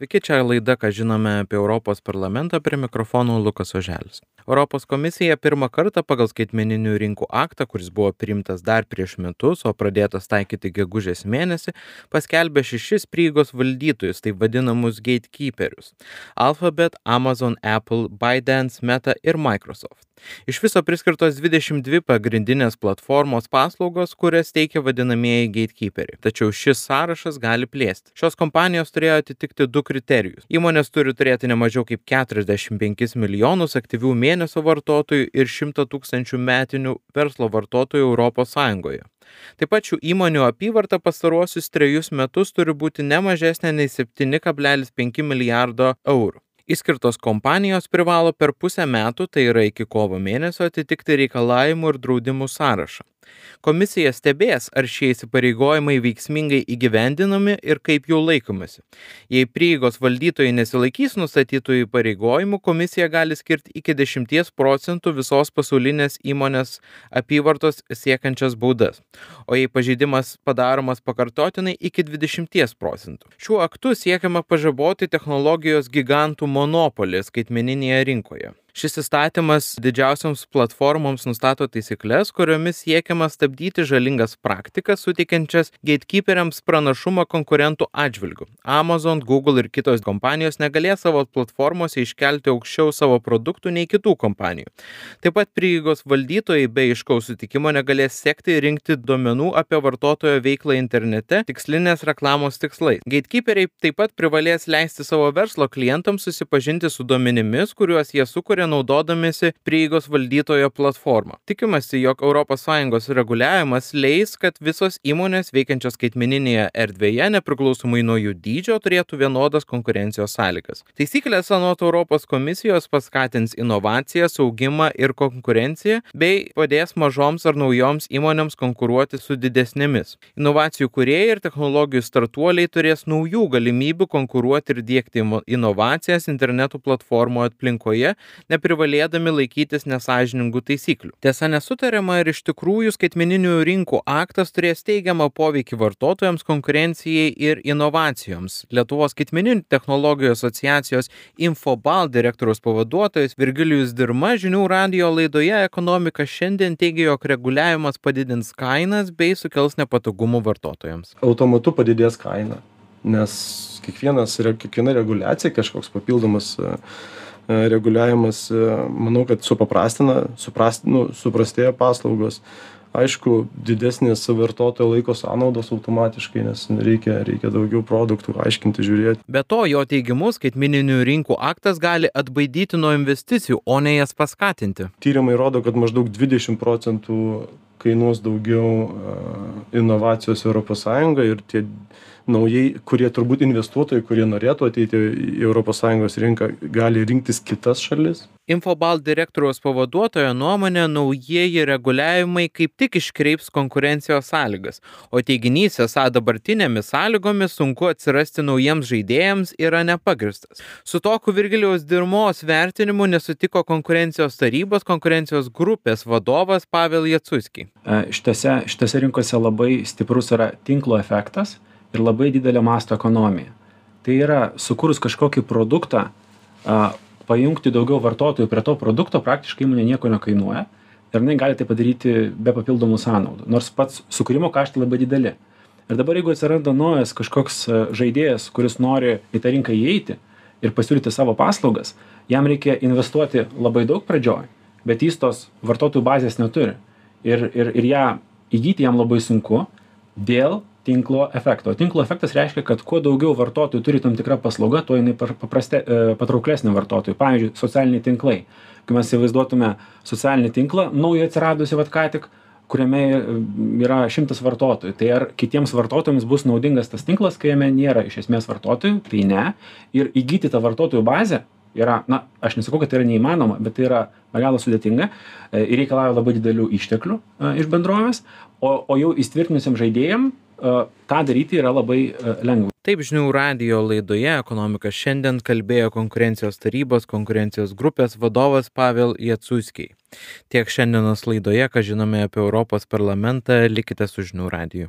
Sveiki, čia laida, ką žinome apie Europos parlamentą, prie mikrofono Lukas Oželis. Europos komisija pirmą kartą pagal skaitmeninių rinkų aktą, kuris buvo priimtas dar prieš metus, o pradėtas taikyti gegužės mėnesį, paskelbė šešis prieigos valdytojus, taip vadinamus gatekeeperius - Alphabet, Amazon, Apple, ByteDance, Meta ir Microsoft. Iš viso priskirtos 22 pagrindinės platformos paslaugos, kurias teikia vadinamieji gatekeeperiai. Tačiau šis sąrašas gali plėsti. Šios kompanijos turėjo atitikti du kriterijus. Įmonės turi turėti ne mažiau kaip 45 milijonus aktyvių mėnesio vartotojų ir 100 tūkstančių metinių verslo vartotojų Europos Sąjungoje. Taip pat šių įmonių apyvarta pastaruosius trejus metus turi būti ne mažesnė nei 7,5 milijardo eurų. Įskirtos kompanijos privalo per pusę metų, tai yra iki kovo mėnesio, atitikti reikalavimų ir draudimų sąrašą. Komisija stebės, ar šie įsipareigojimai veiksmingai įgyvendinami ir kaip jų laikomasi. Jei prieigos valdytojai nesilaikys nustatytų įpareigojimų, komisija gali skirti iki 10 procentų visos pasaulinės įmonės apyvartos siekiančias baudas, o jei pažeidimas padaromas pakartotinai iki 20 procentų. Šiuo aktu siekiama pažaboti technologijos gigantų monopolį skaitmeninėje rinkoje. Šis įstatymas didžiausioms platformoms nustato taisyklės, kuriomis siekiama stabdyti žalingas praktikas, suteikiančias gatekeeperiams pranašumą konkurentų atžvilgių. Amazon, Google ir kitos kompanijos negalės savo platformose iškelti aukščiau savo produktų nei kitų kompanijų. Taip pat prieigos valdytojai be iškaus sutikimo negalės sekti ir rinkti duomenų apie vartotojo veiklą internete tikslinės reklamos tikslais. Gatekeeperiai taip pat privalės leisti savo verslo klientams susipažinti su duomenimis, kuriuos jie sukuria kuria naudodamėsi prieigos valdytojo platformą. Tikimasi, jog ES reguliavimas leis, kad visos įmonės veikiančios skaitmeninėje erdvėje, nepriklausomai nuo jų dydžio, turėtų vienodas konkurencijos sąlygas. Taisyklės anot Europos komisijos paskatins inovacijas, augimą ir konkurenciją, bei padės mažoms ar naujoms įmonėms konkuruoti su didesnėmis. Inovacijų kuriejai ir technologijų startuoliai turės naujų galimybių konkuruoti ir dėkti inovacijas interneto platformų aplinkoje, neprivalėdami laikytis nesažiningų taisyklių. Tiesa, nesutariama ir iš tikrųjų skaitmeninių rinkų aktas turės teigiamą poveikį vartotojams, konkurencijai ir inovacijoms. Lietuvos skaitmeninių technologijų asociacijos Infobal direktoriaus pavaduotojas Virgilijus Dirma žinių radio laidoje Ekonomika šiandien teigia, jog reguliavimas padidins kainas bei sukels nepatogumų vartotojams. Automatu padidės kaina, nes kiekvienas, kiekviena reguliacija, kažkoks papildomas reguliavimas, e, manau, kad supaprastina, suprast, nu, suprastėja paslaugos. Aišku, didesnės vartotojo laiko sąnaudos automatiškai, nes reikia, reikia daugiau produktų aiškinti, žiūrėti. Be to, jo teigimu, skaitmininių rinkų aktas gali atbaidyti nuo investicijų, o ne jas paskatinti. Tyrimai rodo, kad maždaug 20 procentų kainuos daugiau inovacijos ES ir tie naujai, kurie turbūt investuotojai, kurie norėtų ateiti į ES rinką, gali rinktis kitas šalis. Infobal direktoriaus pavaduotojo nuomonė naujieji reguliavimai kaip tik iškreips konkurencijos sąlygas, o teiginys esą dabartinėmis sąlygomis sunku atsirasti naujiems žaidėjams yra nepagristas. Su tokiu Virgiliaus Dirmos vertinimu nesutiko konkurencijos tarybos konkurencijos grupės vadovas Pavel Jatsuski. E, šitose, šitose rinkose labai stiprus yra tinklo efektas ir labai didelio masto ekonomija. Tai yra sukūrus kažkokį produktą, a, pajungti daugiau vartotojų prie to produkto praktiškai įmonė nieko nekainuoja ir jinai gali tai padaryti be papildomų sąnaudų, nors pats sukūrimo kaštai labai dideli. Ir dabar jeigu atsiranda naujas kažkoks žaidėjas, kuris nori į tą rinką įeiti ir pasiūlyti savo paslaugas, jam reikia investuoti labai daug pradžioj, bet jis tos vartotojų bazės neturi ir ir ir ją įgyti jam labai sunku dėl tinklo efekto. Tinklo efektas reiškia kad kuo daugiau vartotojų turi tam tikra paslauga tuo jinai papraste e, patrauklesnė vartotojui. Pavyzdžiui socialiniai tinklai. Kai mes įsivaizduotume socialinį tinklą naują atsiradusį vat ką tik kuriame e, yra šimtas vartotojų. Tai ar kitiems vartotojams bus naudingas tas tinklas kai jame nėra iš esmės vartotojų? Tai ne. Ir įgyti tą vartotojų bazę yra na aš nesakau kad tai yra neįmanoma bet tai yra be galo sudėtinga e, ir reikalauja labai didelių išteklių iš bendrovės. O o jau įsitvirtinusiem žaidėjam tą daryti yra labai lengva Taip žinių radio laidoje Ekonomika šiandien kalbėjo konkurencijos tarybos konkurencijos grupės vadovas Pavel Jatsuskiai. Tiek šiandienos laidoje, ką žinome apie Europos parlamentą, likite su žinių radiju.